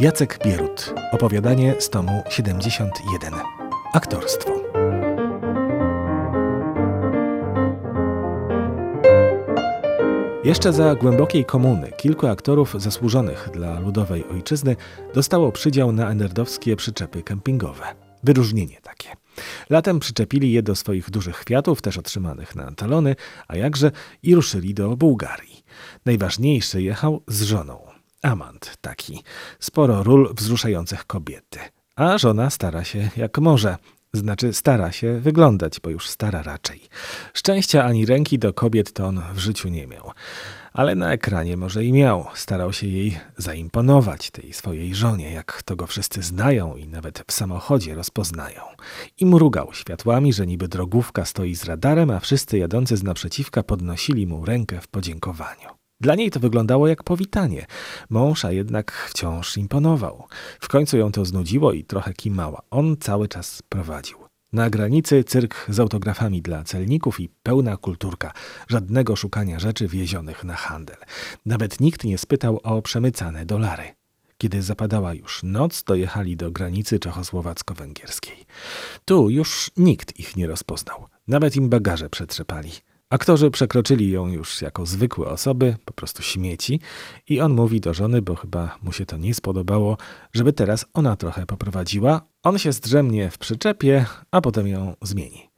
Jacek Bierut. Opowiadanie z tomu 71. Aktorstwo. Jeszcze za głębokiej komuny kilku aktorów zasłużonych dla ludowej ojczyzny dostało przydział na enerdowskie przyczepy kempingowe. Wyróżnienie takie. Latem przyczepili je do swoich dużych kwiatów, też otrzymanych na talony, a jakże i ruszyli do Bułgarii. Najważniejszy jechał z żoną. Amant taki. Sporo ról wzruszających kobiety. A żona stara się jak może. Znaczy stara się wyglądać, bo już stara raczej. Szczęścia ani ręki do kobiet to on w życiu nie miał. Ale na ekranie może i miał. Starał się jej zaimponować, tej swojej żonie, jak to go wszyscy znają i nawet w samochodzie rozpoznają. I mrugał światłami, że niby drogówka stoi z radarem, a wszyscy jadący z naprzeciwka podnosili mu rękę w podziękowaniu. Dla niej to wyglądało jak powitanie. Mąż, a jednak wciąż imponował. W końcu ją to znudziło i trochę kimała. On cały czas prowadził. Na granicy cyrk z autografami dla celników i pełna kulturka. Żadnego szukania rzeczy wiezionych na handel. Nawet nikt nie spytał o przemycane dolary. Kiedy zapadała już noc, dojechali do granicy czechosłowacko-węgierskiej. Tu już nikt ich nie rozpoznał. Nawet im bagaże przetrzepali. Aktorzy przekroczyli ją już jako zwykłe osoby, po prostu śmieci, i on mówi do żony, bo chyba mu się to nie spodobało, żeby teraz ona trochę poprowadziła. On się zdrzemnie w przyczepie, a potem ją zmieni.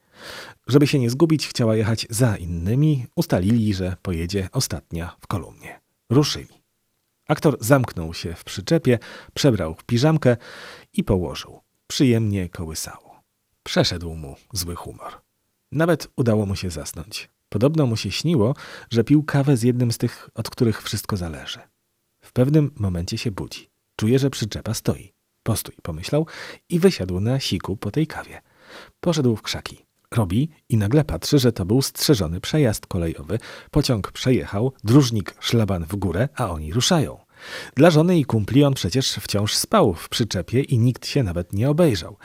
Żeby się nie zgubić, chciała jechać za innymi, ustalili, że pojedzie ostatnia w kolumnie. Ruszyli. Aktor zamknął się w przyczepie, przebrał piżamkę i położył. Przyjemnie kołysało. Przeszedł mu zły humor. Nawet udało mu się zasnąć. Podobno mu się śniło, że pił kawę z jednym z tych, od których wszystko zależy. W pewnym momencie się budzi. Czuje, że przyczepa stoi. Postój, pomyślał i wysiadł na siku po tej kawie. Poszedł w krzaki. Robi i nagle patrzy, że to był strzeżony przejazd kolejowy. Pociąg przejechał, dróżnik szlaban w górę, a oni ruszają. Dla żony i kumpli on przecież wciąż spał w przyczepie i nikt się nawet nie obejrzał.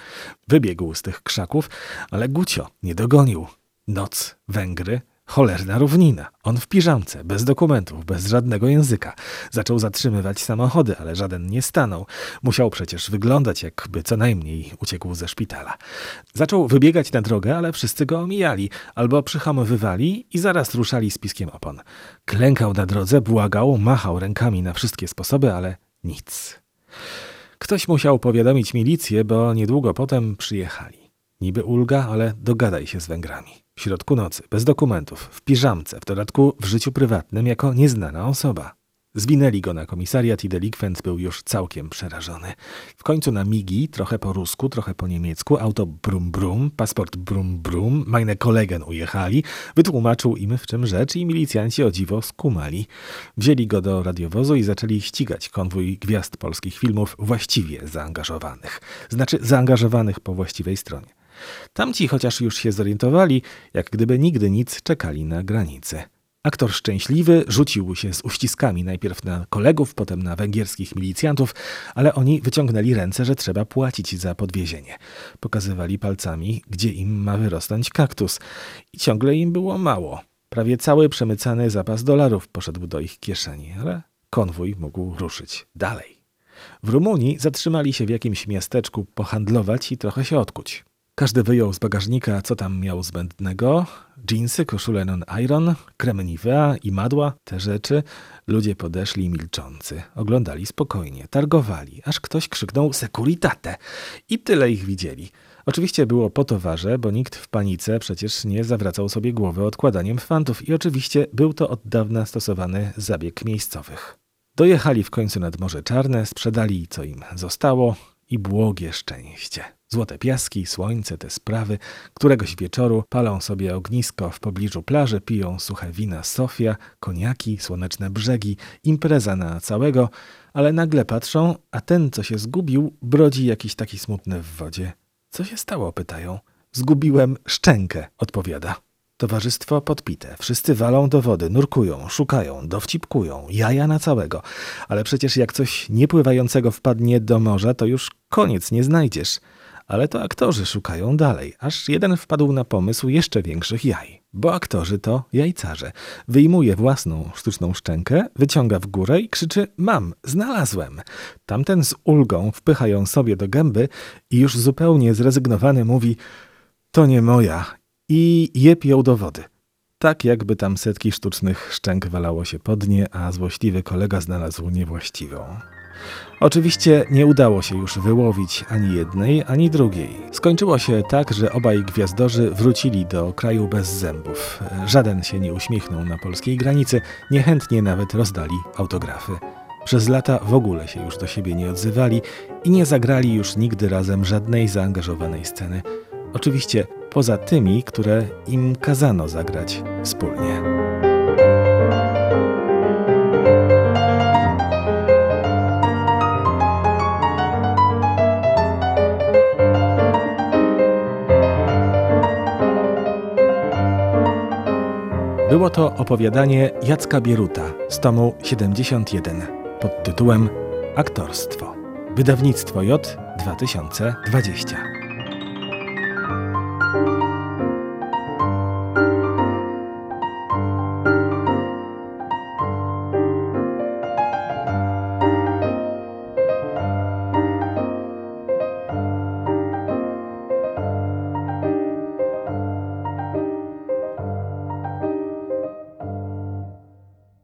Wybiegł z tych krzaków, ale Gucio nie dogonił. Noc, Węgry, Cholerna równina. On w piżamce, bez dokumentów, bez żadnego języka. Zaczął zatrzymywać samochody, ale żaden nie stanął. Musiał przecież wyglądać, jakby co najmniej uciekł ze szpitala. Zaczął wybiegać na drogę, ale wszyscy go omijali, albo przyhamowywali i zaraz ruszali z piskiem opon. Klękał na drodze, błagał, machał rękami na wszystkie sposoby, ale nic. Ktoś musiał powiadomić milicję, bo niedługo potem przyjechali. Niby ulga, ale dogadaj się z Węgrami. W środku nocy, bez dokumentów, w piżamce, w dodatku w życiu prywatnym jako nieznana osoba. Zwinęli go na komisariat i delikwent był już całkiem przerażony. W końcu na migi, trochę po rusku, trochę po niemiecku, auto brum brum, paszport brum brum, meine kolegen ujechali, wytłumaczył im w czym rzecz i milicjanci o dziwo skumali. Wzięli go do radiowozu i zaczęli ścigać konwój gwiazd polskich filmów właściwie zaangażowanych. Znaczy zaangażowanych po właściwej stronie. Tamci, chociaż już się zorientowali, jak gdyby nigdy nic czekali na granicy. Aktor szczęśliwy rzucił się z uściskami najpierw na kolegów, potem na węgierskich milicjantów, ale oni wyciągnęli ręce, że trzeba płacić za podwiezienie. Pokazywali palcami, gdzie im ma wyrosnąć kaktus. I ciągle im było mało. Prawie cały przemycany zapas dolarów poszedł do ich kieszeni, ale konwój mógł ruszyć dalej. W Rumunii zatrzymali się w jakimś miasteczku pohandlować i trochę się odkuć. Każdy wyjął z bagażnika, co tam miał zbędnego. Jeansy, koszule non-iron, krem Nivea i madła, te rzeczy. Ludzie podeszli milczący, oglądali spokojnie, targowali, aż ktoś krzyknął securitate i tyle ich widzieli. Oczywiście było po towarze, bo nikt w panice przecież nie zawracał sobie głowy odkładaniem fantów i oczywiście był to od dawna stosowany zabieg miejscowych. Dojechali w końcu nad Morze Czarne, sprzedali co im zostało i błogie szczęście. Złote piaski, słońce, te sprawy. Któregoś wieczoru palą sobie ognisko w pobliżu plaży, piją suche wina Sofia, koniaki, słoneczne brzegi, impreza na całego, ale nagle patrzą, a ten, co się zgubił, brodzi jakiś taki smutny w wodzie. Co się stało? pytają. Zgubiłem szczękę, odpowiada. Towarzystwo podpite. Wszyscy walą do wody, nurkują, szukają, dowcipkują, jaja na całego. Ale przecież jak coś niepływającego wpadnie do morza, to już koniec nie znajdziesz ale to aktorzy szukają dalej, aż jeden wpadł na pomysł jeszcze większych jaj. bo aktorzy to jajcarze. Wyjmuje własną sztuczną szczękę, wyciąga w górę i krzyczy: Mam, znalazłem. Tamten z ulgą wpycha ją sobie do gęby i już zupełnie zrezygnowany mówi: To nie moja. I jeb ją do wody. Tak jakby tam setki sztucznych szczęk walało się pod nie, a złośliwy kolega znalazł niewłaściwą. Oczywiście nie udało się już wyłowić ani jednej, ani drugiej. Skończyło się tak, że obaj gwiazdorzy wrócili do kraju bez zębów. Żaden się nie uśmiechnął na polskiej granicy, niechętnie nawet rozdali autografy. Przez lata w ogóle się już do siebie nie odzywali i nie zagrali już nigdy razem żadnej zaangażowanej sceny. Oczywiście poza tymi, które im kazano zagrać wspólnie. Było to opowiadanie Jacka Bieruta z tomu 71 pod tytułem Aktorstwo. Wydawnictwo J 2020.